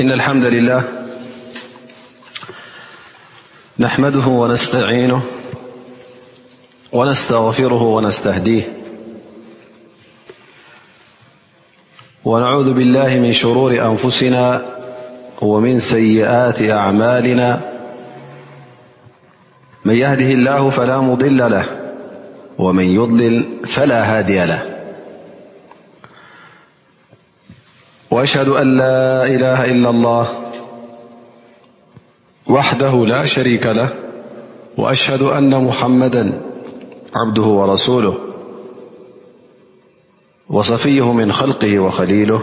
إن الحمد لله نحمده ونستعينه ونستغفره ونستهديه ونعوذ بالله من شرور أنفسنا ومن سيئات أعمالنا من يهده الله فلا مضل له ومن يضلل فلا هادي له وأشهد أن لا إله إلا الله وحده لا شريك له وأشهد أن محمدا عبده ورسوله وصفيه من خلقه وخليله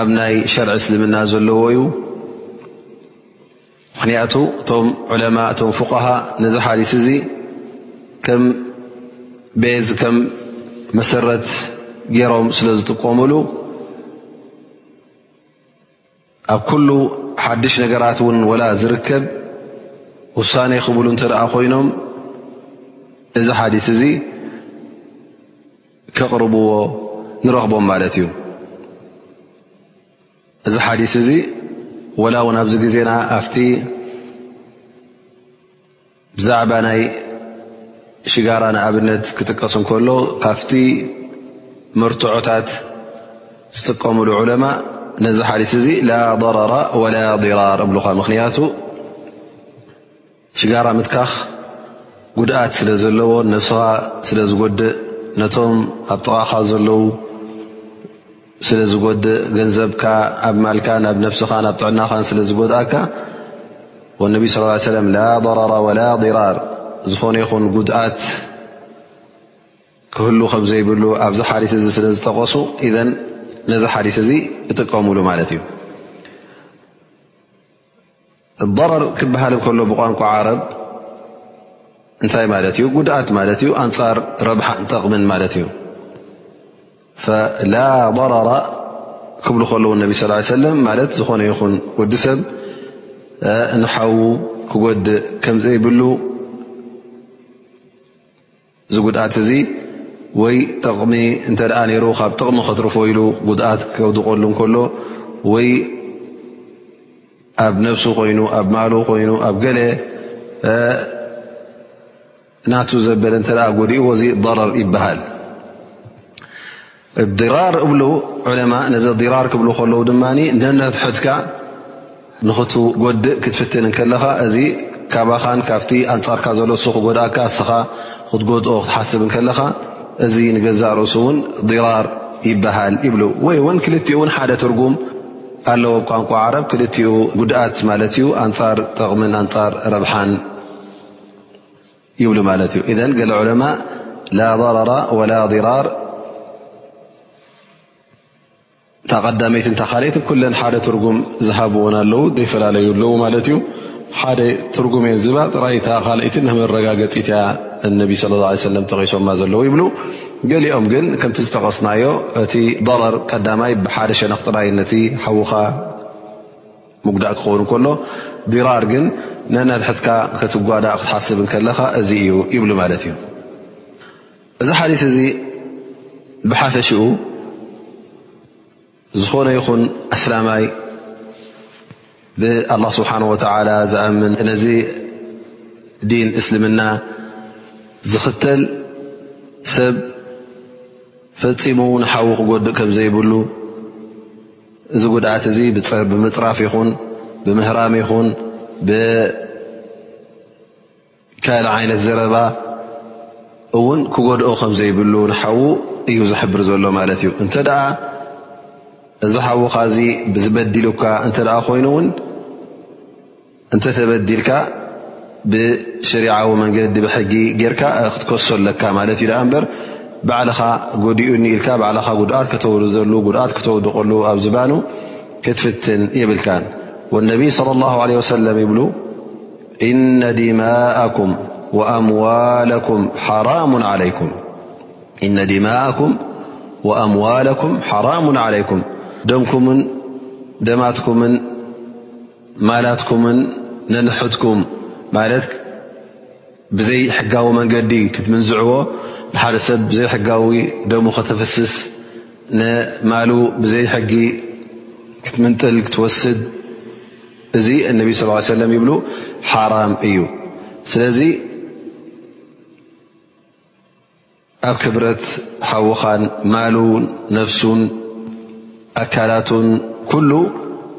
ኣብ ናይ ሸርዒ እስልምና ዘለዎ እዩ ምክንያቱ እቶም ዑለማ እቶም ፍቃሃ ነዚ ሓዲስ እዚ ከም ቤዝ ከም መሰረት ገይሮም ስለ ዝጥቀምሉ ኣብ ኩሉ ሓድሽ ነገራት እውን ወላ ዝርከብ ውሳኔ ክብሉ እንተደኣ ኮይኖም እዚ ሓዲስ እዚ ከቕርብዎ ንረኽቦም ማለት እዩ እዚ ሓዲስ እዚ ወላ እውን ኣብዚ ግዜና ኣብቲ ብዛዕባ ናይ ሽጋራ ንኣብነት ክጥቀስ እንከሎ ካብቲ መርትዖታት ዝጥቀምሉ ዑለማ ነዚ ሓዲስ እዚ ላ ضረራ ወላ ضራር እብልኻ ምኽንያቱ ሽጋራ ምትካኽ ጉድኣት ስለ ዘለዎ ነብስኻ ስለ ዝጎድእ ነቶም ኣብ ጥቓኻ ዘለዉ ስለ ዝጎድእ ገንዘብካ ኣብ ማልካ ናብ ነብስኻ ናብ ጥዕናኻን ስለ ዝጎድእካ ወነቢ ስ ሰለም ላ ضረራ ወላ ዲራር ዝኾነ ይኹን ጉድኣት ክህሉ ከም ዘይብሉ ኣብዚ ሓዲስ እዚ ስለ ዝጠቐሱ ኢዘን ነዚ ሓዲስ እዚ እጥቀምሉ ማለት እዩ ضረር ክበሃል እንከሎ ብቋንቋ ዓረብ እንታይ ማለት እዩ ጉድኣት ማለት እዩ ኣንፃር ረብሓ ጠቕምን ማለት እዩ ፈላ ضረራ ክብሉ ከለዉ ነቢ ስ ሰለም ማለት ዝኾነ ይኹን ወዲ ሰብ ንሓዉ ክጎድእ ከምዘይብሉ እዚ ጉድኣት እዚ ወይ ጠቕሚ እንተ ነይሩ ካብ ጥቕሚ ከትርፎ ኢሉ ጉድኣት ከውድቀሉ እንከሎ ወይ ኣብ ነብሱ ኮይኑ ኣብ ማሉ ኮይኑ ኣብ ገለ ናቱ ዘበለ እተ ጎዲእዎ እዚ ضረር ይበሃል። ዲራር እብሉ ዑለማእ ነዚ ዲራር ክብሉ ከለዉ ድማ ነነፍሕትካ ንኽትጎድእ ክትፍትን ከለኻ እዚ ካባኻን ካብቲ ኣንጻርካ ዘሎ እሱ ክጎድእካ እስኻ ክትጎድኦ ክትሓስብ ከለኻ እዚ ንገዛእ ርእሱ እውን ዲራር ይበሃል ይብሉ ወይ እውን ክልቲኡ እውን ሓደ ትርጉም ኣለዎ ብ ቋንቋ ዓረብ ክልቲኡ ጉድኣት ማለት እዩ ኣንጻር ጠቕምን ኣንጻር ረብሓን ይብሉ ማለት እዩ እዘን ገለ ዑለማእ ላ ضረራ ወላ ضራር እታ ቀዳመይትን እታ ካልእትን ኩለን ሓደ ትርጉም ዝሃብዎን ኣለዉ ዘይፈላለዩ ኣለዉ ማለት እዩ ሓደ ትርጉም እየን ዝባ ጥራይታ ካልእቲ ንመረጋገፂት እያ እነቢ ስለ ላ ሰለም ተቂሶማ ዘለዉ ይብሉ ገሊኦም ግን ከምቲ ዝጠቐስናዮ እቲ ضረር ቀዳማይ ብሓደ ሸነኽ ጥራይ ነቲ ሓዉኻ ምጉዳእ ክኸውን ከሎ ዲራር ግን ነናድሕትካ ከትጓዳእ ክትሓስብ ከለኻ እዚ እዩ ይብሉ ማለት እዩ እዚ ሓዲስ እዚ ብሓፈሽኡ ዝኾነ ይኹን ኣስላማይ ብኣላ ስብሓን ወተላ ዝኣምን ነዚ ዲን እስልምና ዝኽተል ሰብ ፈፂሙ ንሓዊ ክጎድእ ከም ዘይብሉ እዚ ጉድኣት እዚ ብምፅራፍ ይኹን ብምህራም ይኹን ብካልእ ዓይነት ዘረባ እውን ክጎድኦ ከም ዘይብሉ ንሓዉ እዩ ዝሕብር ዘሎ ማለት እዩ እንተ ደኣ እዚ ሓዉካ እዚ ብዝበዲሉካ እንተ ኮይኑ እውን እንተተበዲልካ ብሸሪዓዊ መንገዲ ብሕጊ ጌርካ ክትከሶ ኣለካ ማለት እዩ ደኣ እምበር ባዕልኻ ጎዲኡኒ ኢልካ ባዕልኻ ጉድኣት ከተውርዘሉ ጉድኣት ክተውድቐሉ ኣብ ዝባኑ ክትፍትን የብልካን ወነቢይ صለ ላሁ ለ ወሰለም ይብሉ እነ ድማእኩም ወኣምዋኩም ሓራሙን ዓለይኩም ደምኩምን ደማትኩምን ማላትኩምን ነንሕድኩም ማለት ብዘይ ሕጋዊ መንገዲ ክትምንዝዕዎ ንሓደ ሰብ ብዘይ ሕጋዊ ደሙ ከተፍስስ ንማሉ ብዘይ ሕጊ ክትምንጥል ክትወስድ እዚ እነቢ ስ ሰለም ይብሉ ሓራም እዩ ስለዚ ኣብ ክብረት ሓውኻን ማሉ ነፍሱን ኣካላቱን ኩሉ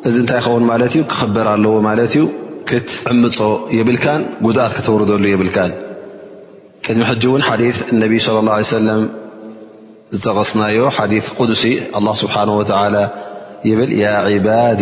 እዚ እንታይ ይኸውን ማለት እዩ ክኽበር ኣለዎ ማለት እዩ ክትዕምፆ የብልካን ጉድኣት ከተውርደሉ የብልካን ቅድሚ ሕጂ እውን ሓዲ ነቢ صለ ه ለ ሰለም ዝጠቐስናዮ ሓዲ ቅዱሲ ኣላ ስብሓን ወተላ ይብል ያ ዕባዲ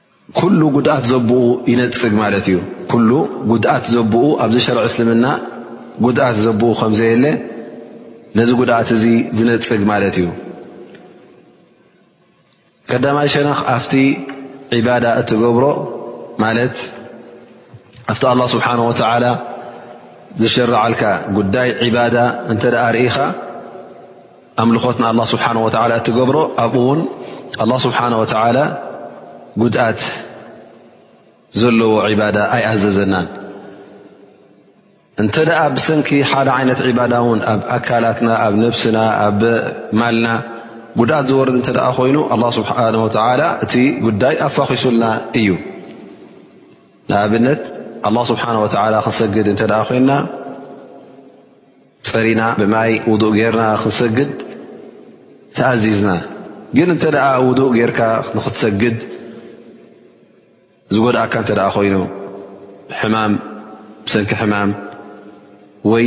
ኩሉ ጉድኣት ዘቡኡ ይነጽግ ማለት እዩ ኩሉ ጉድኣት ዘቡኡ ኣብዚ ሸርዒ እስልምና ጉድኣት ዘቡኡ ከም ዘየለ ነዚ ጉድኣት እዚ ዝነጽግ ማለት እዩ ቀዳማይ ሸነኽ ኣብቲ ዒባዳ እትገብሮ ማለት ኣብቲ ኣላ ስብሓን ወተዓላ ዝሸርዓልካ ጉዳይ ዒባዳ እንተ ደኣ ርኢኻ ኣምልኾት ንኣላ ስብሓን ወተላ እትገብሮ ኣብኡ እውን ኣላ ስብሓን ወተላ ጉድኣት ዘለዎ ዕባዳ ኣይኣዘዘናን እንተ ደኣ ብሰንኪ ሓደ ዓይነት ዕባዳ እውን ኣብ ኣካላትና ኣብ ነብስና ኣብ ማልና ጉድኣት ዝወርድ እንተ ደኣ ኮይኑ ኣላ ስብሓን ወተላ እቲ ጉዳይ ኣፋኺሱልና እዩ ንኣብነት ኣላ ስብሓን ወተላ ክንሰግድ እንተ ደኣ ኮይንና ጸሪና ብማይ ውዱእ ጌርና ክንሰግድ ተኣዚዝና ግን እንተ ውዱእ ጌርካ ንክትሰግድ ዝጎድኣካ እንተ ኮይኑ ሕማም ብሰንኪ ሕማም ወይ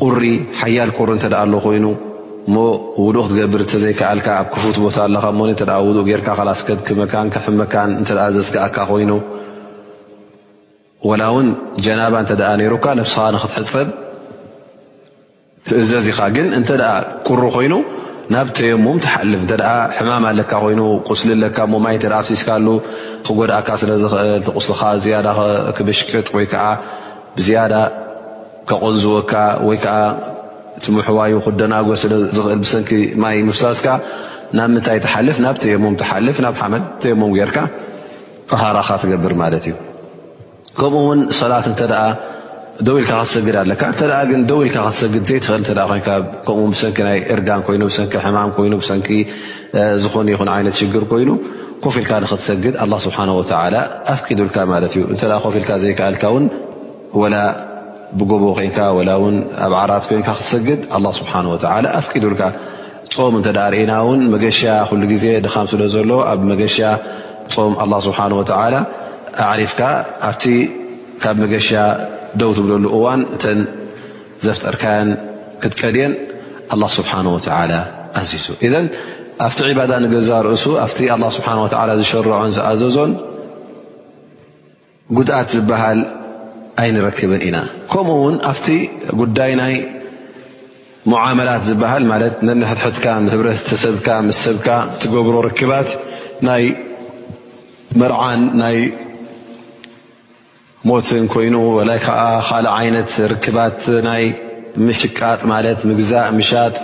ቁሪ ሓያል ቁሪ እተ ኣሎ ኮይኑ እሞ ውዱእ ክትገብር እተዘይከኣልካ ኣብ ክፉት ቦታ ኣለካ እሞ እተ ውዱእ ጌርካ ላስከድክመካን ክሕመካን እተ ዘስግኣካ ኮይኑ ወላ ውን ጀናባ እተ ነሩካ ነብስኻ ንክትሕፀብ ትእዘዝ ኢኻ ግን እንተ ቁሩ ኮይኑ ናብ ተየሙም ትሓልፍ እተ ሕማም ኣለካ ኮይኑ ቁስሊ ኣለካ ሞማይ እተ ኣፍሲስካሉ ክጎድእካ ስለ ዝኽእል ቁስልኻ ዝያዳ ክብሽቅጥ ወይከዓ ብዝያዳ ከቆንዝወካ ወይከዓ ትምሕዋዩ ክደናጎ ስለዝኽእል ብሰንኪ ማይ ምፍሳስካ ናብ ምንታይ ትሓልፍ ናብ ተየሙም ትሓልፍ ናብ ሓመድ ተየሙም ጌርካ ጠሃራኻ ትገብር ማለት እዩ ከምኡ ውን ሰላት እተ ደው ኢልካ ክትሰግድ ኣለካ እተ ግን ደው ኢልካ ክትሰግድ ዘይትኽእል እ ኮይ ከምኡ ብሰንኪ ናይ እርጋን ኮይኑ ብሰንኪ ሕማም ኮይኑ ብሰንኪ ዝኾነ ይኹን ዓይነት ሽግር ኮይኑ ኮፍ ኢልካ ንክትሰግድ ኣላ ስብሓን ወተላ ኣፍቂዱልካ ማለት እዩ እተ ኮፍ ኢልካ ዘይከኣልካ ውን ወላ ብጎቦ ኮንካ ወላ ውን ኣብ ዓራት ኮይንካ ክትሰግድ ኣላ ስብሓን ወተላ ኣፍቂዱልካ ጾም እንተ ርእና እውን መገሻ ኩሉ ግዜ ድኻም ስለ ዘሎ ኣብ መገሻ ጾም ኣላ ስብሓን ወተላ ኣዕሪፍካ ኣብቲ ካብ መገሻ ደው ትብለሉ እዋን እተን ዘፍጠርካያን ክትቀድየን ኣላ ስብሓን ወተላ ኣዚዙ እዘን ኣብቲ ዕባዳ ንገዛ ርእሱ ኣብቲ ኣላ ስብሓን ወላ ዝሸርዖን ዝኣዘዞን ጉድኣት ዝበሃል ኣይንረክብን ኢና። ከምኡ ውን ኣብቲ ጉዳይ ናይ ሙዓመላት ዝበሃል ማለት ነንሕድሕድካ ህብረተሰብካ ምስ ሰብካ ትገብሮ ርክባት ናይ መርዓን ናይ ሞትን ኮይኑ ወላይ ከዓ ካልእ ዓይነት ርክባት ናይ ምሽቃጥ ማለት ምግዛእ ምሻጥ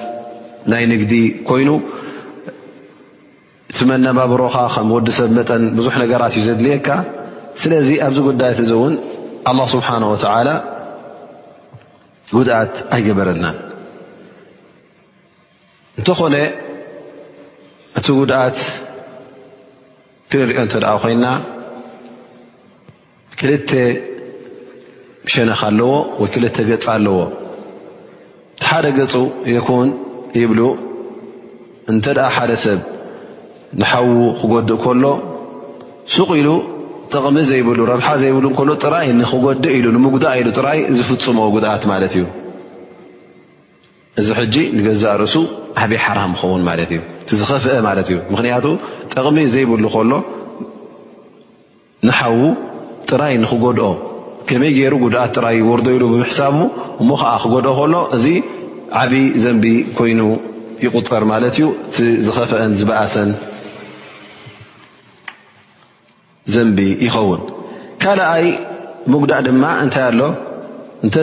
ናይ ንግዲ ኮይኑ እቲ መነባብሮኻ ከም ወዲ ሰብ መጠን ብዙሕ ነገራት እዩ ዘድልየካ ስለዚ ኣብዚ ጉዳይ እዚ እውን ኣላ ስብሓን ወተላ ጉድኣት ኣይገበረልናን እንተኾነ እቲ ጉድኣት ክንሪኦ እንተደኣ ኮይና ክልተ ሸነኽ ኣለዎ ወይ ክልተ ገፅ ኣለዎ ሓደ ገፁ የኩን ይብሉ እንተ ሓደ ሰብ ንሓዉ ክጎድእ ከሎ ሱቕ ኢሉ ጥቕሚ ዘይብሉ ረብሓ ዘይብሉ ከሎ ጥራይ ንክጎድእ ኢሉ ንምጉዳእ ኢሉ ጥራይ ዝፍፅሞ ጉድኣት ማለት እዩ እዚ ሕጂ ንገዛእ ርእሱ ዓብ ሓራም ይኸውን ማለት እዩ እቲ ዝኸፍአ ማለት እዩ ምክንያቱ ጥቕሚ ዘይብሉ ከሎ ንሓዉ ጥራይ ንኽጎድኦ ከመይ ገይሩ ጉድኣት ጥራይ ይወርዶ ኢሉ ብምሕሳቡ እሞ ኸዓ ክጎድኦ ከሎ እዚ ዓብዪ ዘንቢ ኮይኑ ይቁፀር ማለት እዩ እቲ ዝኸፍአን ዝበእሰን ዘንቢ ይኸውን ካልኣይ ምጉዳእ ድማ እንታይ ኣሎ እንተ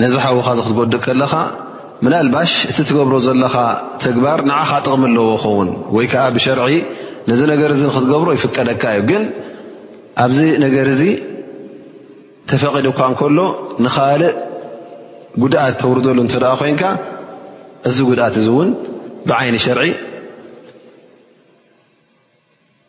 ነዚ ሓውኻ እዚ ክትጎድእ ከለኻ ምናልባሽ እቲ ትገብሮ ዘለኻ ተግባር ንዓኻ ጥቕሚ ኣለዎ ኸውን ወይ ከዓ ብሸርዒ ነዚ ነገር እዚ ንክትገብሮ ይፍቀደካ እዩ ግን ኣብዚ ነገር እዚ ተፈቒዱ እኳ እንከሎ ንኻልእ ጉድኣት ተውርደሉ እንተ ደኣ ኮንካ እዚ ጉድኣት እዚ እውን ብዓይኒ ሸርዒ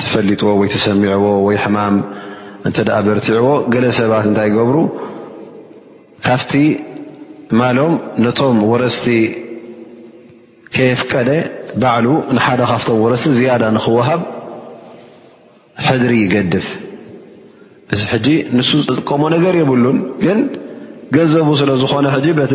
ተፈሊጥዎ ወይ ተሰሚዕዎ ወይ ሕማም እንተ በርቲዕዎ ገለ ሰባት እንታይ ይገብሩ ካብቲ ማሎም ነቶም ወረስቲ ከየፍቀደ ባዕሉ ንሓደ ካብቶም ወረስቲ ዝያዳ ንክወሃብ ሕድሪ ይገድፍ እዚ ሕጂ ንሱ ዝጥቀሞ ነገር የብሉን ግን ገንዘቡ ስለ ዝኾነ ሕጂ በቲ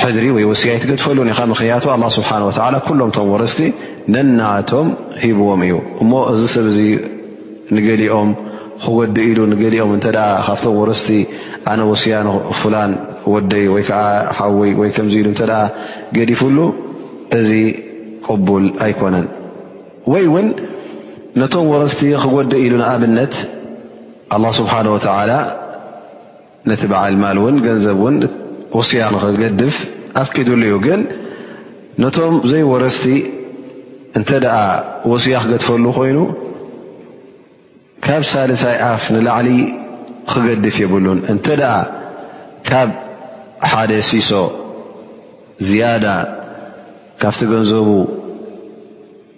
ሕድሪ ወይ ወስያ ኣይትገድፈሉን ኢኻ ምኽንያቱ ኣላ ስብሓን ወተላ ኩሎም ቶም ወረስቲ ነናቶም ሂብዎም እዩ እሞ እዚ ሰብ እዚ ንገሊኦም ክወዲ ኢሉ ንገሊኦም እንተ ካብቶም ወረስቲ ኣነ ወስያ ንፉላን ወደይ ወይ ከዓ ሓወይ ወይ ከምዚ ኢሉ እተ ገዲፍሉ እዚ ቅቡል ኣይኮነን ወይ እውን ነቶም ወረስቲ ክወዲ ኢሉ ንኣብነት ኣላ ስብሓን ወተላ ነቲ በዓል ማል እውን ገንዘብ እውን ውስያ ንክገድፍ ኣፍቂዱሉ እዩ ግን ነቶም ዘይወረስቲ እንተ ደኣ ወስያ ክገድፈሉ ኮይኑ ካብ ሳልሳይ ኣፍ ንላዕሊ ክገድፍ የብሉን እንተ ደኣ ካብ ሓደ ሲሶ ዝያዳ ካብቲ ገንዘቡ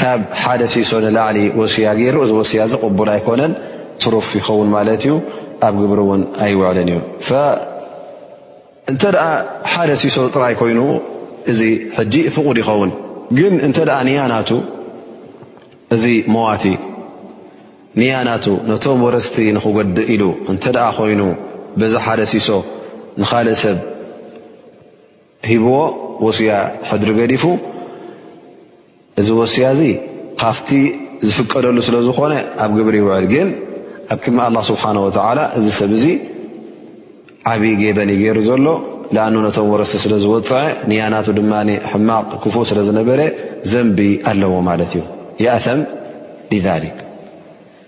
ካብ ሓደ ሲሶ ንላዕሊ ወስያ ገይሩ እዚ ወስያ እዚ ቅቡል ኣይኮነን ትሩፍ ይኸውን ማለት እዩ ኣብ ግብሪ እውን ኣይውዕልን እዩ እንተ ሓደ ሲሶ ጥራይ ኮይኑ እዚ ሕጂ ፍቁድ ይኸውን ግን እንተ ንያ ናቱ እዚ መዋቲ ንያ ናቱ ነቶም ወረስቲ ንክጎድእ ኢሉ እንተ ኮይኑ በዚ ሓደ ሲሶ ንካልእ ሰብ ሂብዎ ወስያ ሕድሪ ገዲፉ እዚ ወስያ እዚ ካብቲ ዝፍቀደሉ ስለ ዝኾነ ኣብ ግብሪ ይውዕል ግን ኣብ ቅድሚ ኣላ ስብሓን ወተዓላ እዚ ሰብ እዚ ዓብዪ ገበን እዩ ገይሩ ዘሎ ንኣኑ ነቶም ወረሲ ስለ ዝወፅዐ ንያናቱ ድማ ሕማቕ ክፉእ ስለ ዝነበረ ዘንቢ ኣለዎ ማለት እዩ የእተም ብዛሊክ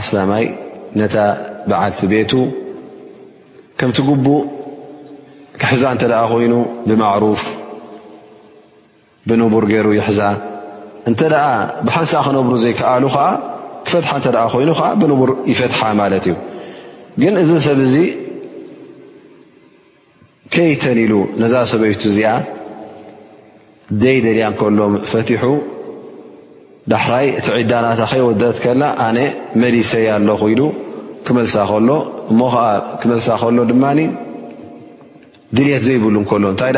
ኣስላማይ ነታ በዓልቲ ቤቱ ከምቲ ግቡእ ክሕዛ እንተ ደኣ ኮይኑ ብማዕሩፍ ብንቡር ገይሩ ይሕዛ እንተ ደኣ ብሓንሳእ ክነብሩ ዘይከኣሉ ከዓ ክፈትሓ እንተ ደኣ ኮይኑ ከዓ ብንቡር ይፈትሓ ማለት እዩ ግን እዚ ሰብ እዚ ከይተን ኢሉ ነዛ ሰበይቱ እዚኣ ደይ ደልያ እንከሎ ፈትሑ ዳሕራይ እቲ ዒዳናታ ከይወደት ከላ ኣነ መሊሰይ ኣለኹ ኢሉ ክመልሳ ከሎ እሞ ከዓ ክመልሳ ከሎ ድማ ድልት ዘይብሉ እከሎ እንታይ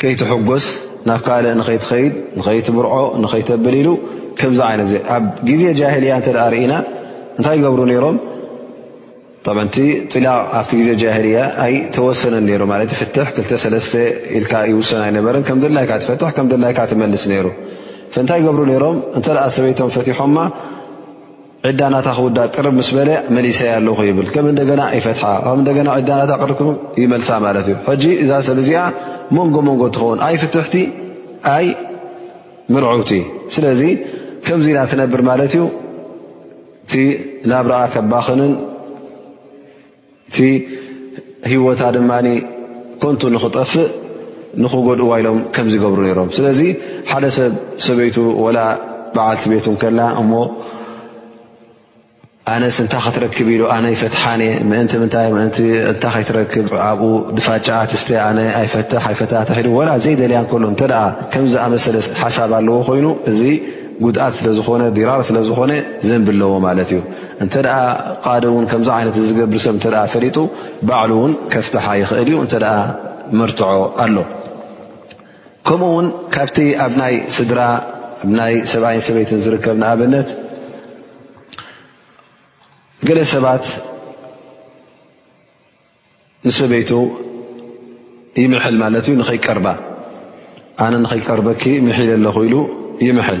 ከይትሕጎስ ናብ ካልእ ንኸይትኸይድ ንኸይትምርዖ ንኸይተብል ኢሉ ከምዚ ዓይነት ዘ ኣብ ግዜ ጃህልያ እተ ርእና እንታይ ይገብሩ ነይሮም ጠመንቲ ጥላቕ ኣብቲ ግዜ ጃህልያ ኣይ ተወሰነን ነይሩ ማለት ፍትሕ ክልተሰለስተ ኢልካ ይውሰን ኣይነበረን ከም ድላይካ ትፈትሕ ከም ድላይካ ትመልስ ነይሩ ፈእንታይ ይገብሩ ነይሮም እንተ ሰበይቶም ፈትሖማ ዕዳ ናታ ክውዳእ ቅርብ ምስ በለ መሊሰ ኣለኹ ይብል ከም እንደገና ይፈትሓ ካብ እንደገና ዕዳ ናታ ቅርብ ክ ይመልሳ ማለት እዩ ሕጂ እዛ ሰብ እዚኣ መንጎ መንጎ ትኸውን ኣይ ፍትሕቲ ኣይ ምርዑውቲ ስለዚ ከምዚ ኢና ትነብር ማለት እዩ እቲ ናብ ረኣ ከባኽንን እቲ ህይወታ ድማ ኮንቱ ንኽጠፍእ ንኽጎድእዋ ኢሎም ከምዚ ገብሩ ነይሮም ስለዚ ሓደ ሰብ ሰበይቱ ወላ በዓልቲ ቤቱ ከላ እሞ ኣነስ እንታይ ክትረክብ ኢሉ ኣነ ይፈትሓን እየ ምእንቲ ምንታይ ምእንቲ እንታ ከይትረክብ ኣብኡ ድፋጫኣ ትስተ ኣነ ኣይፈትሕ ኣይፈታ ተሒዱ ወላ ዘይደልያ ከሎ እንተ ከም ዝኣመሰለ ሓሳብ ኣለዎ ኮይኑ እዚ ጉድኣት ስለዝኾነ ዲራር ስለዝኾነ ዘንብለዎ ማለት እዩ እንተ ቃደ ውን ከምዚ ዓይነት ዝገብር ሰብ እተ ፈሊጡ ባዕሉ እውን ከፍትሓ ይኽእል እዩ እተ መርትዖ ኣሎ ከምኡ ውን ካብቲ ኣብ ናይ ስድራ ናይ ሰብኣይን ሰበይትን ዝርከብ ንኣብነት ገለ ሰባት ንሰበይቱ ይምሕል ማለት እዩ ንኸይቀርባ ኣነ ንኸይቀርበኪ ምሒል ኣለኹ ኢሉ ይምሐል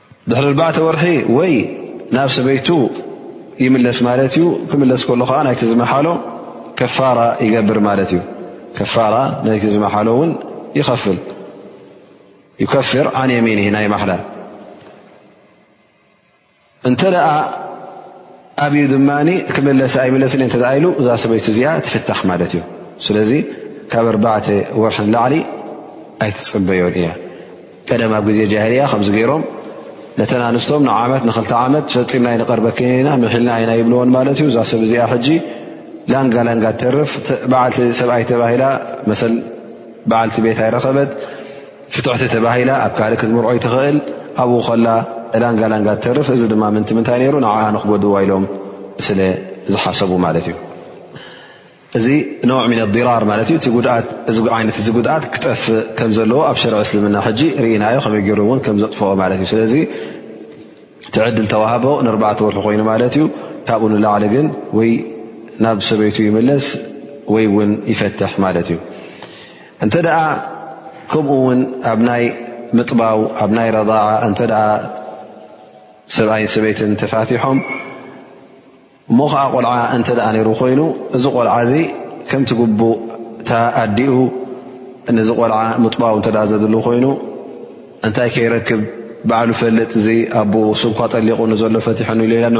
ድሕሪ ኣርባዕተ ወርሒ ወይ ናብ ሰበይቱ ይምለስ ማለት እዩ ክምለስ ከሎ ከዓ ናይቲ ዝመሓሎ ከፋራ ይገብር ማለት እዩ ከፋራ ናይቲ ዝመሓሎ እውን ይኸፍል ይከፍር ዓን የሚኒ ናይ ማሓላ እንተ ኣብዩ ድማ ክምለስ ኣይምለስን እየ እተ ኢሉ እዛ ሰበይቱ እዚኣ ትፍታሕ ማለት እዩ ስለዚ ካብ ኣርባዕተ ወርሒ ላዕሊ ኣይትፅበዮን እያ ቀደም ኣብ ግዜ ጃህልያ ከምዚ ገይሮም ነተን ኣንስቶም ንዓመት ንክልተ ዓመት ፈፂምናይ ንቐርበክና ምሒልና ኣይና ይብልዎን ማለት እዩ እዛ ሰብ እዚኣ ሕጂ ላንጋ ላንጋ ተርፍ በዓልቲ ሰብኣይ ተባሂላ መሰል በዓልቲ ቤት ኣይረኸበት ፍትሕቲ ተባሂላ ኣብ ካልእ ክትምርዖይ ትኽእል ኣብኡ ከላ እላንጋላንጋ ትተርፍ እዚ ድማ ምንቲ ምንታይ ነይሩ ንዓ ንክጎድዋ ኢሎም ስለ ዝሓሰቡ ማለት እዩ እዚ ነው ምን ኣዲራር ማለት እዩ እዓይነት እዚ ጉድኣት ክጠፍእ ከም ዘለዎ ኣብ ሸርዒ እስልምና ሕጂ ርኢናዮ ከመይ ገይሩ እውን ከም ዘጥፍኦ ማለት እዩ ስለዚ ትዕድል ተዋህቦ ንርባዕተ ወርሒ ኮይኑ ማለት እዩ ካብኡ ንላዕሊ ግን ወይ ናብ ሰበይቱ ይምለስ ወይ እውን ይፈትሕ ማለት እዩ እንተ ደኣ ከምኡ ውን ኣብ ናይ ምጥባው ኣብ ናይ ረضዓ እንተ ሰብኣይን ሰበይትን ተፋቲሖም እሞ ኸዓ ቆልዓ እንተ ነይሩ ኮይኑ እዚ ቆልዓ እዚ ከምቲ ግቡእ እታ ኣዲኡ ነዚ ቆልዓ ምጥባው እተ ዘድሉ ኮይኑ እንታይ ከይረክብ ባዕሉ ፈልጥ እዚ ኣቦ ስኳ ጠሊቑ ንዘሎ ፈትሐ ሌላ ን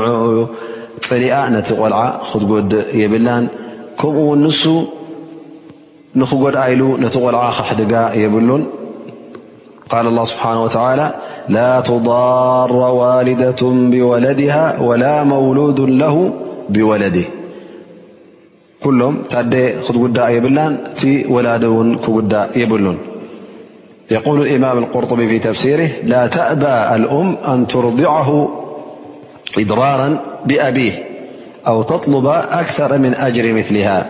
ፅሊኣ ነቲ ቆልዓ ክትጎድእ የብላን ከምኡ ውን ንሱ ንክጎድኣ ኢሉ ነቲ ቆልዓ ካሕድጋ የብሉን قال الله سبحانه وتعالى لا تضار والدة بولدها ولا مولود له بولده كلهم ت خقا يبلا ولادنا يبلن يقول الإمام القرطبي في تفسيره لا تأبى الأم أن ترضعه إدرارا بأبيه أو تطلب أكثر من أجر مثلها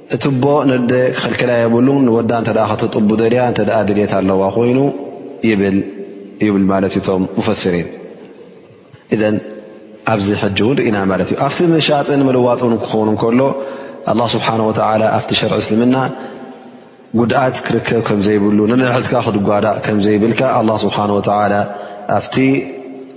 እትቦ ነደ ክኽልክላ የብሉን ንወዳ እተ ከተጥቡ ደልያ እተ ድልት ኣለዋ ኮይኑ ይብል ይብል ማለት እዩ ቶም ሙፈስሪን ኣብዚ ሕጂ እውን ርኢና ማለት እዩ ኣብቲ መሻጥን ምልዋጥን ክኸውን ከሎ ኣላ ስብሓን ወተላ ኣብቲ ሸርዒ እስልምና ጉድኣት ክርከብ ከምዘይብሉ ንንሕልትካ ክትጓዳእ ከምዘይብልካ ኣላ ስብሓን ወተላ ኣብቲ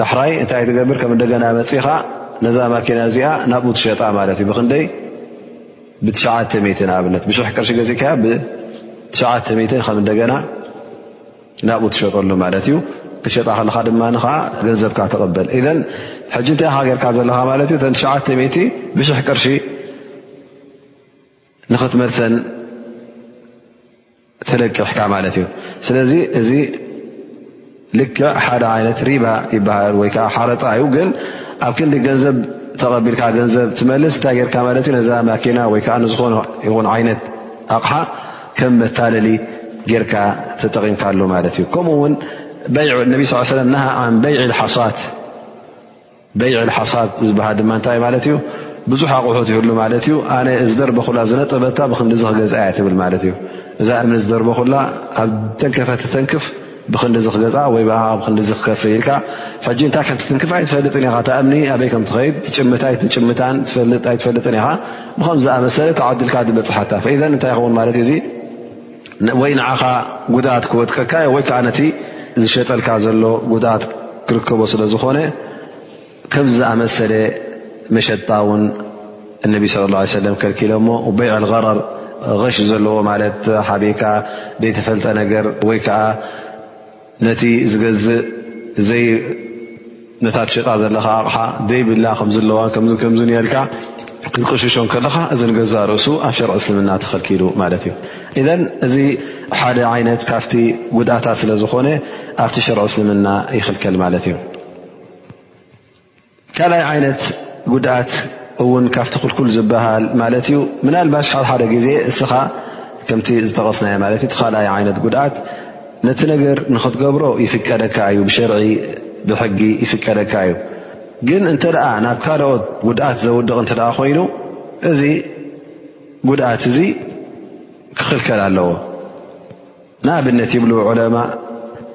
ዳሕራይ እንታይ ትገብር ከም እንደገና መፅኻ ነዛ ማኪና እዚኣ ናብኡ ትሸጣ ማለት እዩ ብክንደይ ብ900 ኣብነት ብሽ ቅርሺ ገዚእካያ ብ900 ከም እንደገና ናብኡ ትሸጠሉ ማለት እዩ ክትሸጣ ከለካ ድማ ዓ ገንዘብካ ተቕበል እዘን ሕጂ እንታይ ሃገርካ ዘለካ ማለት እዩ 900 ብሽ ቅርሺ ንኽትመልሰን ተለቂሕካ ማለት እዩ ስለዚ እዚ ልክዕ ሓደ ዓይነት ሪባ ይበሃል ወይ ከዓ ሓረጣ እዩ ግን ኣብ ክንዲ ገንዘብ ተቐቢልካ ገንዘብ ትመልስ እንታይ ጌርካ ማለት እዩ ነዛ ማኪና ወይ ከዓ ንዝኾነ ይኹን ዓይነት ኣቕሓ ከም መታለሊ ጌርካ ተጠቒምካ ኣሎ ማለት እዩ ከምኡ ውን ነቢ ስ ሰለ ናሃ ን በይዒ ሓሳት በይዕል ሓሳድ ዝበሃል ድማ እንታይ ማለት እዩ ብዙሕ ኣቑሑት ይህሉ ማለት እዩ ኣነ እዝደርበኹላ ዝነጠበታ ብክንዲዚ ክገዝኣ እያ ትብል ማለት እዩ እዛ እምኒ ዝደርበኹላ ኣብ ተንከፈ ትተንክፍ ብክንዲዚ ክገዝኣ ወይ ብኣ ብክንዲዚ ክከፍ ኢልካ ሕጂ እንታይ ከም ትትንክፍ ኣይትፈልጥን ኢኻ ታ እምኒ ኣበይ ከም ትኸይድ ትጭምት ኣይትጭምታን ትፈልጥ ኣይትፈልጥን ኢኻ ብከም ዝኣመሰለ ተዓድልካ ዝበፅሓታ ፈኢዘን እንታይ ይኸውን ማለት እዩ እዚ ወይ ንዓኻ ጉድኣት ክወድቀካ እዮ ወይ ከዓ ነቲ ዝሸጠልካ ዘሎ ጉድኣት ክርከቦ ስለ ዝኾነ ከምዚ ዝኣመሰለ መሸጣ እውን እነቢ ስለ ላ ሰለም ከልኪሎ እሞ በይዕ ልቀረር ሽ ዘለዎ ማለት ሓቢካ ዘይተፈልጠ ነገር ወይ ከዓ ነቲ ዝገዝእ ዘይ ነታ ትሸጣ ዘለኻ ኣቕሓ ደይብላ ከምዝለዋን ከምዝ ከምዝን የልካ ክትቅሽሾ ከለኻ እዚ ንገዛእ ርእሱ ኣብ ሸርዒ እስልምና ተኸልኪሉ ማለት እዩ እዘን እዚ ሓደ ዓይነት ካብቲ ጉድኣታት ስለ ዝኾነ ኣብቲ ሸርዒ እስልምና ይኽልከል ማለት እዩ ካልኣይ ዓይነት ጉድኣት እውን ካብቲ ክልኩል ዝበሃል ማለት እዩ ምናልባሽ ሓሓደ ግዜ እስኻ ከምቲ ዝጠቐስናዮ ማለት እዩ ካልኣይ ዓይነት ጉድኣት ነቲ ነገር ንክትገብሮ ይፍቀደካ እዩ ብሸርዒ ብሕጊ ይፍቀደካ እዩ ግን እንተ ደኣ ናብ ካልኦት ጉድኣት ዘውድቕ እንተ ኮይኑ እዚ ጉድኣት እዚ ክኽልከል ኣለዎ ንኣብነት ይብሉ ዑለማ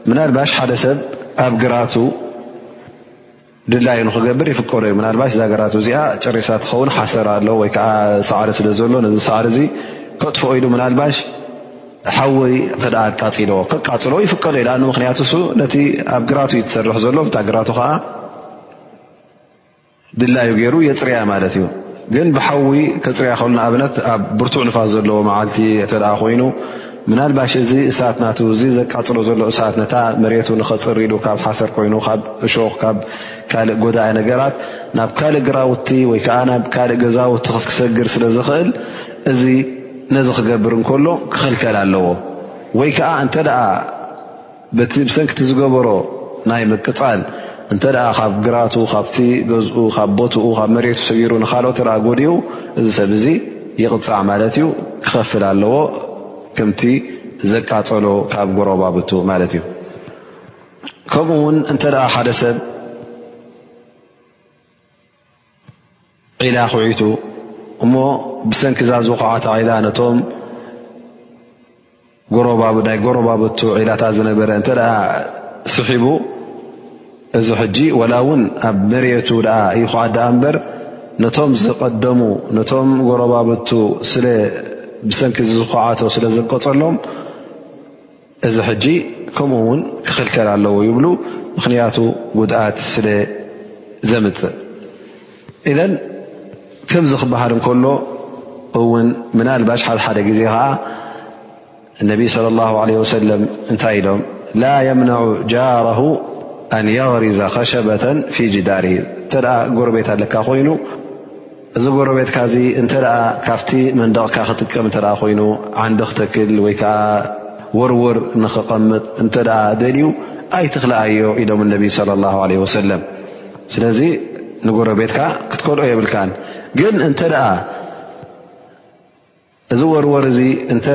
ምናልባሽ ሓደ ሰብ ኣብ ግራቱ ድላዩ ንክገብር ይፍቀዶ እዩ ምናልባሽ ዛገራት እዚኣ ጨሬሳ ትኸውን ሓሰር ኣሎ ወይከዓ ሳዕሪ ስለ ዘሎ ነዚ ሳዕሪ እዚ ከጥፍኦ ኢሉ ምናልባሽ ሓወይ ተ ኣቃፂሎ ከቃፅሎ ይፍቀዶ እዩ ኣ ምክንያቱ እሱ ነቲ ኣብ ግራቱ እዩ ዝሰርሕ ዘሎ እታ ግራቱ ከዓ ድላዩ ገይሩ የፅርያ ማለት እዩ ግን ብሓዊ ከፅርያ ከሉ ንኣብነት ኣብ ብርቱዕ ንፋስ ዘለዎ መዓልቲ ተ ኮይኑ ምናልባሽ እዚ እሳት ናቱ እዚ ዘቃፅሎ ዘሎ እሳት ነታ መሬቱ ንኸፅሪ ኢሉ ካብ ሓሰር ኮይኑ ካብ እሾኽ ካብ ካልእ ጎዳኢ ነገራት ናብ ካልእ ግራውቲ ወይ ከዓ ናብ ካልእ ገዛውቲ ክሰግር ስለ ዝኽእል እዚ ነዚ ክገብር እንከሎ ክኽልከል ኣለዎ ወይ ከዓ እንተ በቲ ብሰንኪቲ ዝገበሮ ናይ ምቅጻል እንተ ካብ ግራቱ ካብቲ ገዝኡ ካብ ቦትኡ ካብ መሬቱ ሰጊሩ ንካልኦ ተ ጎዲኡ እዚ ሰብ እዚ ይቕፃዕ ማለት እዩ ክኸፍል ኣለዎ ከምቲ ዘቃፀሎ ካብ ጎረባብቱ ማለት እዩ ከምኡ ውን እንተ ሓደ ሰብ ዒላ ኩዒቱ እሞ ብሰንኪ እዛ ዝወኸዓት ዒላ ነቶም ናይ ጎረባብቱ ዒላታት ዝነበረ እንተ ስሒቡ እዚ ሕጂ ዋላ እውን ኣብ መሬቱ ኣ ይኹዓት ዳኣ እምበር ነቶም ዝቐደሙ ነቶም ጎረባብቱ ብሰንኪ ዝኹዓቶ ስለ ዘቀፀሎም እዚ ሕጂ ከምኡ እውን ክኽልከል ኣለዎ ይብሉ ምኽንያቱ ጉድኣት ስለ ዘምፅእ እዘ ከምዚ ክበሃል እንከሎ እውን ምናልባሽ ሓደ ሓደ ግዜ ከዓ እነቢ صለ ላ ለ ወሰለም እንታይ ኢሎም ላ የምነዑ ጃረሁ ኣን የغሪዘ ከሸበተን ፊ ጅዳር እተ ጎረቤት ኣለካ ኮይኑ እዚ ጎረቤትካ እዚ እንተ ካብቲ መንደቕካ ክጥቀም እተ ኮይኑ ዓንዲ ክተክል ወይ ከዓ ወርውር ንክቐምጥ እንተ ደልዩ ኣይትኽልኣዮ ኢሎም ነቢ ለ ላ ለ ወሰለም ስለዚ ንጎረቤትካ ክትከልኦ የብልካን ግን እንተ እዚ ወርወር እዚ እንተ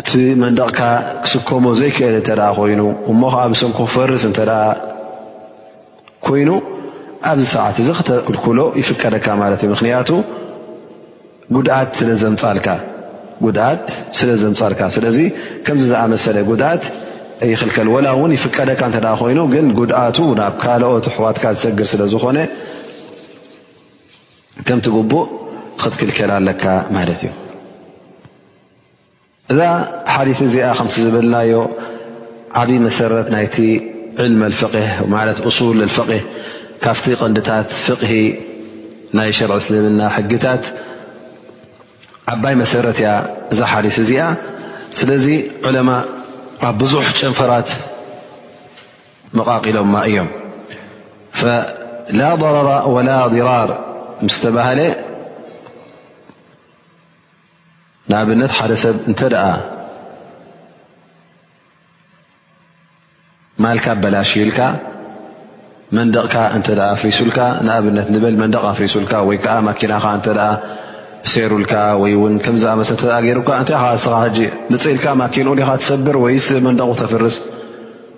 እቲ መንደቕካ ክስከሞ ዘይክእል እተ ኮይኑ እሞ ከዓ ብሰንኩ ክፈርስ እተ ኮይኑ ኣብዚ ሰዓት እዚ ክተክልኩሎ ይፍቀደካ ማለት እዩ ምክንያቱ ጉድኣት ስለ ዘምፃልካ ስለዚ ከምዚ ዝኣመሰለ ጉድኣት ይክልከል ወላ እውን ይፍቀደካ እተ ኮይኑ ግን ጉድኣቱ ናብ ካልኦት ኣሕዋትካ ዝሰግር ስለዝኮነ ከምቲ ግቡእ ክትክልከል ኣለካ ማለት እዩ እዛ ሓዲት እዚኣ ከምቲ ዝበልናዮ ዓብዪ መሰረት ናይቲ ዕልመ ፍቅ ማለት እሱል ፍቅ ካብቲ ቀንድታት ፍቕሂ ናይ ሸርዒ እስልምና ሕግታት ዓባይ መሰረት እያ እዛ ሓዲስ እዚኣ ስለዚ ዕለማ ኣብ ብዙሕ ጨንፈራት መቓቒሎማ እዮም ላ ضረራ ወላ ዲራር ምስ ተባህለ ንኣብነት ሓደ ሰብ እንተ ደኣ ማልካ ኣበላሽዩልካ መንደቕካ እንተ ኣፍሪሱልካ ንኣብነት ንበል መንደቕ ኣፍሪሱልካ ወይ ከዓ ማኪናኻ እንተ ሴሩልካ ወይ እውን ከምዝኣመሰ እተ ገይሩካ እንታይ ኻ ስኻ ሕጂ ምፅኢልካ ማኪንኡ ዲኻ ትሰብር ወይስ መንደቑ ተፍርስ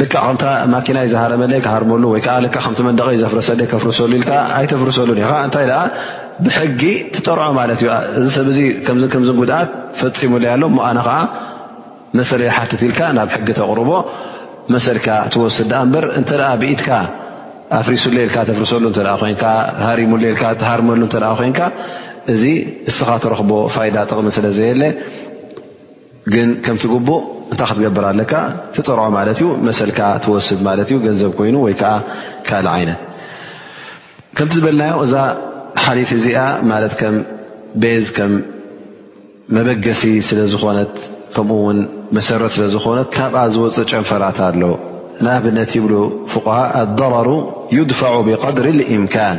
ልክዕ ከምታ ማኪናይ ዝሃረመለይ ክሃርመሉ ወይ ከዓ ልክዕ ከምቲ መንደቀይ ዘፍረሰለይ ከፍርሰሉ ኢልካ ኣይተፍርሰሉን ኢኻ እንታይ ደኣ ብሕጊ ትጠርዖ ማለት እዩ እዚ ሰብ እዚ ከምዚ ከምዚ ጉድኣት ፈፂሙለይ ኣሎ እሞ ኣነ ከዓ መሰለ ይሓትት ኢልካ ናብ ሕጊ ተቕርቦ መሰልካ ትወስድ ደኣ እምበር እንተ ብኢትካ ኣፍሪሱለይ ኢልካ ተፍርሰሉ እተ ኮንካ ሃሪሙለይ ኢልካ ትሃርመሉ እተ ኮንካ እዚ እስኻ ትረኽቦ ፋይዳ ጥቕሚ ስለ ዘየለ ግን ከምቲ ግቡእ እንታይ ክትገብር ኣለካ ትጥርዖ ማለት እዩ መሰልካ ትወስድ ማለት እዩ ገንዘብ ኮይኑ ወይ ከዓ ካልእ ዓይነት ከምቲ ዝበልናዮ እዛ ሓሊት እዚኣ ማለት ከም ቤዝ ከም መበገሲ ስለ ዝኾነት ከምኡ ውን መሰረት ስለ ዝኾነት ካብኣ ዝወፅእ ጨንፈራት ኣሎ ንኣብነት ይብሉ ፍቁሃ ኣضረሩ ዩድፋዑ ብድሪ እምካን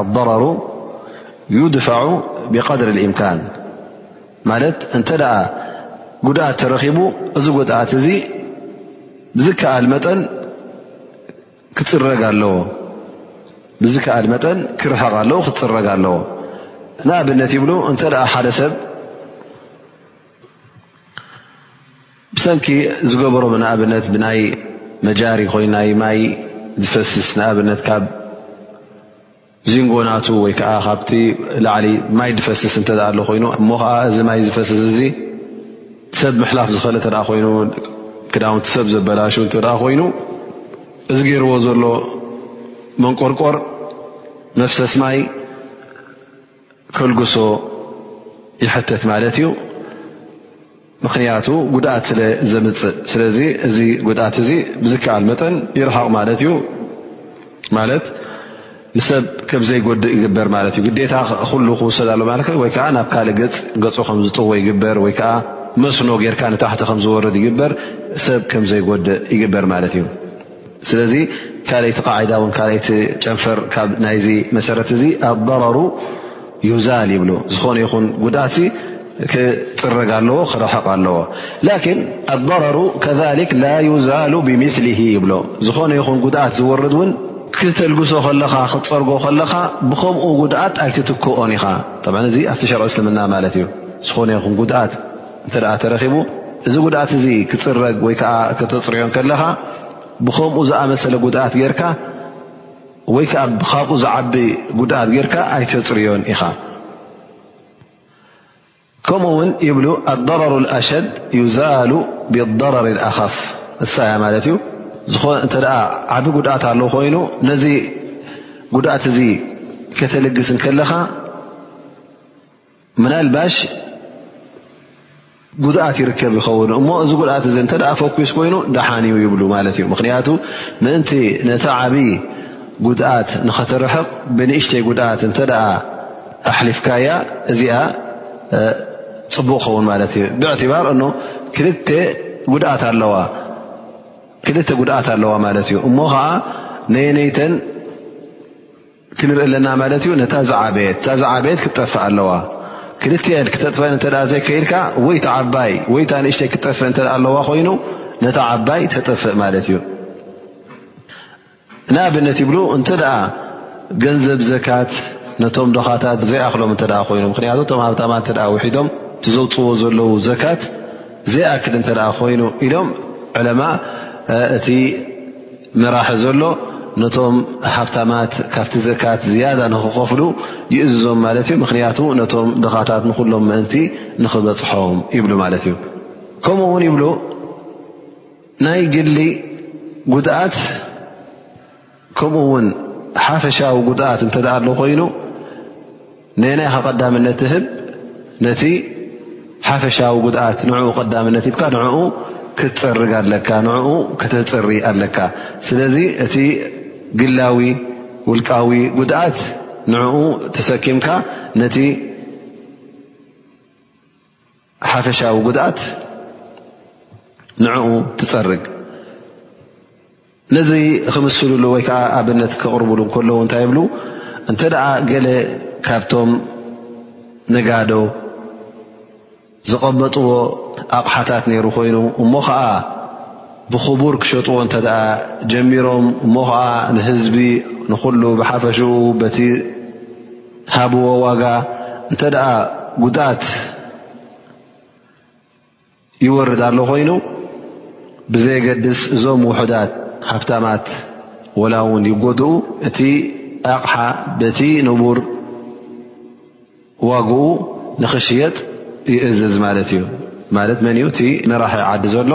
ኣضረሩ ዩድፋዑ ብቀድሪ ልእምካን ማለት እንተ ጉድኣት ተረኺቡ እዚ ጉድኣት እዚ ብዝከኣል መጠን ክፅረግ ኣለዎ ብዝከኣል መጠን ክርሕቕ ኣለዎ ክፅረግ ኣለዎ ንኣብነት ይብሉ እንተ ሓደ ሰብ ብሰንኪ ዝገበሮ ንኣብነት ብናይ መጃሪ ኮይናይ ማይ ዝፈስስ ንኣብነት ካብ ዚንጎ ናቱ ወይ ከዓ ካብቲ ላዕሊ ማይ ድፈስስ እንተ ኣሎ ኮይኑ እሞ ከዓ እዚ ማይ ዝፈስስ እዚ ሰብ ምሕላፍ ዝኸል እተ ኮይኑ ክዳውንቲ ሰብ ዘበላሹ እተ ኮይኑ እዚ ገይርዎ ዘሎ መንቆርቆር መፍሰስ ማይ ከልግሶ ይሕተት ማለት እዩ ምኽንያቱ ጉድኣት ስለ ዘምፅእ። ስለዚ እዚ ጉድኣት እዚ ብዝከኣል መጠን ይርሓቕ ማለት እዩ። ማለት ንሰብ ከብ ዘይጎድእ ይግበር ማለት እዩ። ግዴታ ኩሉ ክውሰድ ኣሎ ማለት ወይ ከዓ ናብ ካልእ ገፅ ገፁ ከም ዝጥወ ይግበር ወይ ከዓ መስኖ ጌርካ ንታሕቲ ከም ዝወርድ ይግበር ሰብ ከም ዘይጎድእ ይግበር ማለት እዩ። ስለዚ ካልይቲ ቃዒዳ ውን ካይቲ ጨንፈር ካብ ናይዚ መሰረት እዚ ኣضረሩ ዩዛል ይብሉ ዝኾነ ይኹን ጉድኣት ክፅረግ ኣለዎ ክረሕቕ ኣለዎ ላኪን ኣضረሩ ከሊክ ላ ዩዛሉ ብምስሊ ይብሎ ዝኾነ ይኹን ጉድኣት ዝወርድ እውን ክተልግሶ ከለኻ ክትፀርጎ ከለኻ ብከምኡ ጉድኣት ኣይትትክኦን ኢኻ እዚ ኣብቲ ሸርዒ እስልምና ማለት እዩ ዝኾነ ይኹን ጉድኣት እንተ ተረኺቡ እዚ ጉድኣት እዚ ክፅረግ ወይ ከዓ ከተፅርዮ ከለኻ ብከምኡ ዝኣመሰለ ጉድኣት ጌርካ ወይ ከዓ ካብኡ ዝዓቢ ጉድኣት ጌርካ ኣይተፅርዮን ኢኻ ከምኡ ውን ይብሉ ኣضረሩ ኣሸድ ዩዛሉ ብضረር ኣኻፍ እሳያ ማለት እዩ እተ ዓብ ጉድኣት ኣለ ኮይኑ ነዚ ጉድኣት እዚ ከተልግስ ከለኻ ምናልባሽ ጉድኣት ይርከብ ይኸውን እሞ እዚ ጉድኣት እዚ እንተ ፈኲስ ኮይኑ ደሓን እዩ ይብሉ ማለት እዩ ምክንያቱ ምእንቲ ነቲ ዓብዪ ጉድኣት ንኸተርሕቕ ብንእሽተይ ጉድኣት እንተ ኣሕሊፍካያ እዚኣ ፅቡቕ ኸውን ማለት እዩ ብዕትባር እኖ ክልተ ጉድኣት ኣለዋ ማለት እዩ እሞ ከዓ ነየነይተን ክንርኢ ኣለና ማለት እዩ ነታ ዝዓበየት እታ ዝዓበየት ክትጠፍእ ኣለዋ ክልትኤን ክተጥፈን እተ ዘይከኢልካ ወይታ ዓባይ ወይታ ንእሽተይ ክትጠፍእ እተ ኣለዋ ኮይኑ ነታ ዓባይ ተጥፍእ ማለት እዩ ንኣብነት ይብሉ እንተ ደኣ ገንዘብ ዘካት ነቶም ደኻታት ዘይኣኽሎም እተ ኮይኑ ምክንያቱ እቶም ሃብታማ እተ ውሒዶም ትዘውፅዎ ዘለዉ ዘካት ዘይኣክል እንተ ኮይኑ ኢሎም ዕለማ እቲ መራሒ ዘሎ ነቶም ሃብታማት ካብቲ ዘካት ዝያዳ ንክኸፍሉ ይእዝዞም ማለት እዩ ምክንያቱ ነቶም ድኻታት ንኩሎም ምእንቲ ንክበፅሖም ይብሉ ማለት እዩ ከምኡ ውን ይብሉ ናይ ግሊ ጉድኣት ከምኡ ውን ሓፈሻዊ ጉድኣት እንተኣ ኣሎ ኮይኑ ነየናይ ኸ ቀዳምነት ትህብ ነቲ ሓፈሻዊ ጉድኣት ንኡ ቀዳምነት ሂብካ ንኡ ክትፅርግ ኣለካ ንኡ ክተፅሪ ኣለካ ስለዚ እቲ ግላዊ ውልቃዊ ጉድኣት ንኡ ተሰኪምካ ነቲ ሓፈሻዊ ጉድኣት ንዕኡ ትፀርግ ነዚ ክምስልሉ ወይ ከዓ ኣብነት ክቕርብሉ ከለዉ እንታይ ይብሉ እንተ ደኣ ገለ ካብቶም ነጋዶ ዝቐመጥዎ ኣቕሓታት ነይሩ ኮይኑ እሞ ከዓ ብኽቡር ክሸጥዎ እንተ ጀሚሮም እሞ ከዓ ንህዝቢ ንኩሉ ብሓፈሽኡ በቲ ትሃብዎ ዋጋ እንተ ጉድኣት ይወርድ ኣሎ ኮይኑ ብዘየገድስ እዞም ውሑዳት ሃብታማት ወላ እውን ይጎድኡ እቲ ኣቕሓ በቲ ንቡር ዋግኡ ንኽሽየጥ ይእዝዝ ማለት እዩ ማለት መን እቲ መራሒ ዓዲ ዘሎ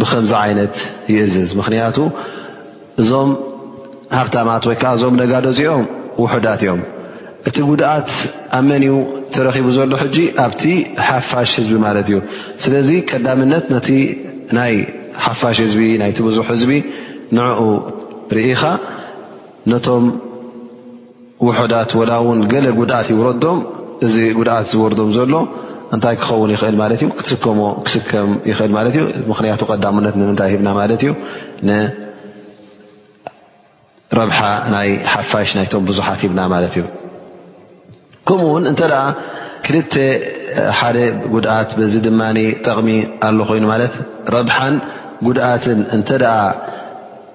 ብከምዚ ዓይነት ይእዝዝ ምክንያቱ እዞም ሃብታማት ወይ ከዓ እዞም ነጋዶ እዚኦም ውሑዳት እዮም እቲ ጉድኣት ኣብ መን እዩ ተረኪቡ ዘሎ ሕጂ ኣብቲ ሓፋሽ ህዝቢ ማለት እዩ ስለዚ ቀዳምነት ነቲ ናይ ሓፋሽ ህዝቢ ናይቲ ብዙሕ ህዝቢ ንዕኡ ርኢኻ ነቶም ውሑዳት ወላ እውን ገለ ጉድኣት ይውረዶም እዚ ጉድኣት ዝወርዶም ዘሎ እንታይ ክኸውን ይኽእል ማለት እዩ ክትስከሞ ክስከም ይኽእል ማለት እዩ ምኽንያቱ ቀዳምነት ንምንታይ ሂብና ማለት እዩ ንረብሓ ናይ ሓፋሽ ናይቶም ብዙሓት ሂብና ማለት እዩ ከምኡ ውን እንተ ክልተ ሓደ ጉድኣት በዚ ድማ ጠቕሚ ኣሎ ኮይኑ ማለት ረብሓን ጉድኣትን እንተ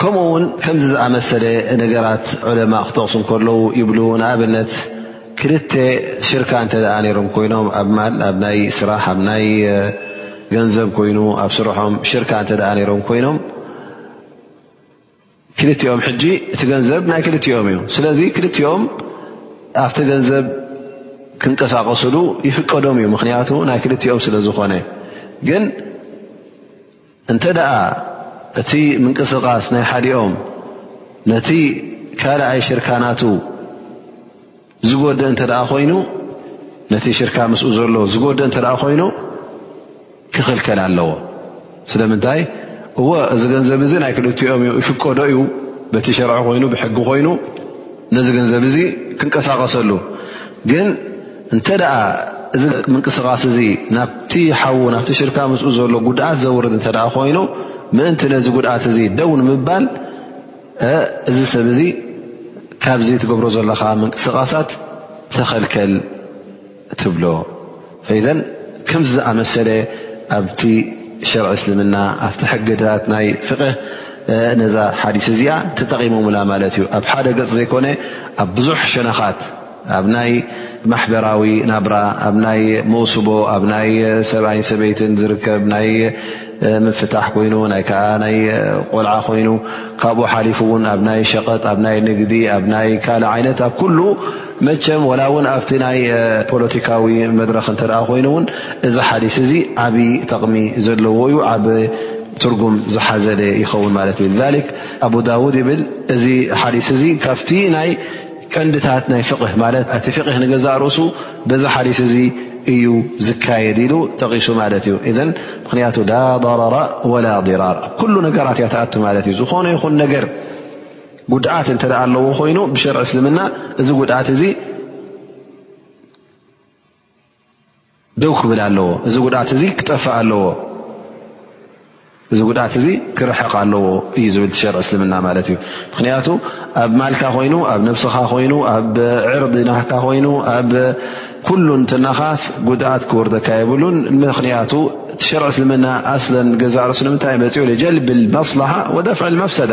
ከምኡ ውን ከምዚ ዝኣመሰለ ነገራት ዑለማእ ክጠቕሱ ከለዉ ይብሉ ንኣብነት ክልተ ሽርካ እንተ ነይሮም ኮይኖም ኣብ ማል ኣብ ናይ ስራሕ ኣብ ናይ ገንዘብ ኮይኑ ኣብ ስርሖም ሽርካ እንተ ነይሮም ኮይኖም ክልቲኦም ሕጂ እቲ ገንዘብ ናይ ክልቲኦም እዩ ስለዚ ክልቲኦም ኣብቲ ገንዘብ ክንቀሳቀስሉ ይፍቀዶም እዩ ምክንያቱ ናይ ክልቲኦም ስለ ዝኾነ ግን እንተ ደኣ እቲ ምንቅስቓስ ናይ ሓዲኦም ነቲ ካልኣይ ሽርካ ናቱ ዝጎድእ እንተ ደኣ ኮይኑ ነቲ ሽርካ ምስኡ ዘሎ ዝጎድእ እንተ ደኣ ኮይኑ ክኽልከል ኣለዎ ስለምንታይ እወ እዚ ገንዘብ እዚ ናይ ክልቲኦም እዩ ይፍቀዶ እዩ በቲ ሸርዒ ኮይኑ ብሕጊ ኮይኑ ነዚ ገንዘብ እዚ ክንቀሳቐሰሉ ግን እንተ እዚ ምንቅስቓስ እዚ ናብቲ ሓዉ ናብቲ ሽርካ ምስኡ ዘሎ ጉድኣት ዘውርድ እተ ኮይኑ ምእንቲ ነዚ ጉድኣት እዚ ደው ንምባል እዚ ሰብ እዚ ካብዚ ትገብሮ ዘለካ ምንቅስቓሳት ተኸልከል ትብሎ ፈይዘን ከምዚ ዝኣመሰለ ኣብቲ ሸርዒ እስልምና ኣብቲ ሕግታት ናይ ፍቅህ ነዛ ሓዲስ እዚኣ ተጠቒሞምላ ማለት እዩ ኣብ ሓደ ገፅ ዘይኮነ ኣብ ብዙሕ ሸነኻት ኣብ ናይ ማሕበራዊ ናብራ ኣብ ናይ መውስቦ ኣብ ናይ ሰብኣይን ሰበይትን ዝርከብ ናይ ምፍታሕ ኮይኑ ናይ ከዓ ናይ ቆልዓ ኮይኑ ካብኡ ሓሊፉ እውን ኣብ ናይ ሸቀጥ ኣብ ናይ ንግዲ ኣብ ናይ ካልእ ዓይነት ኣብ ኩሉ መቸም ወላ እውን ኣብቲ ናይ ፖለቲካዊ መድረክ እንተ ኮይኑ እውን እዚ ሓዲስ እዚ ዓብ ጠቕሚ ዘለዎ እዩ ዓብ ትርጉም ዝሓዘለ ይኸውን ማለት እዩ ክ ኣቡ ዳውድ ይብል እዚ ሓዲስ እዚ ካብቲ ናይ ቀንድታት ናይ ፍቅህ ማለት እቲ ፍቅህ ንገዛእ ርእሱ በዚ ሓዲስ እዚ እዩ ዝካየድ ኢሉ ጠቂሱ ማለት እዩ እን ምክንያቱ ላ ضረራ ወላ ዲራር ኩሉ ነገራት እያተኣቱ ማለት እዩ ዝኾነ ይኹን ነገር ጉድኣት እንተ ኣለዎ ኮይኑ ብሸርዒ እስልምና እዚ ጉድኣት እዚ ደው ክብል ኣለዎ እዚ ጉድኣት እዚ ክጠፍእ ኣለዎ እዚ ጉድኣት እዚ ክርሕቕ ኣለዎ እዩ ዝብል ሸር እስልምና ማለት እዩ ምክንያቱ ኣብ ማልካ ኮይኑ ኣብ ነብስኻ ኮይኑ ኣብ ዕርዲ ናካ ኮይኑ ኣብ ኩሉ እንትናኻስ ጉድኣት ክወርደካ የብሉን ምክንያቱ እቲ ሸር እስልምና ኣስለን ገዛእ ርእሱ ንምንታይ መፅኦ ጀልቢ መስላሓ ወደፍዕ መፍሰዳ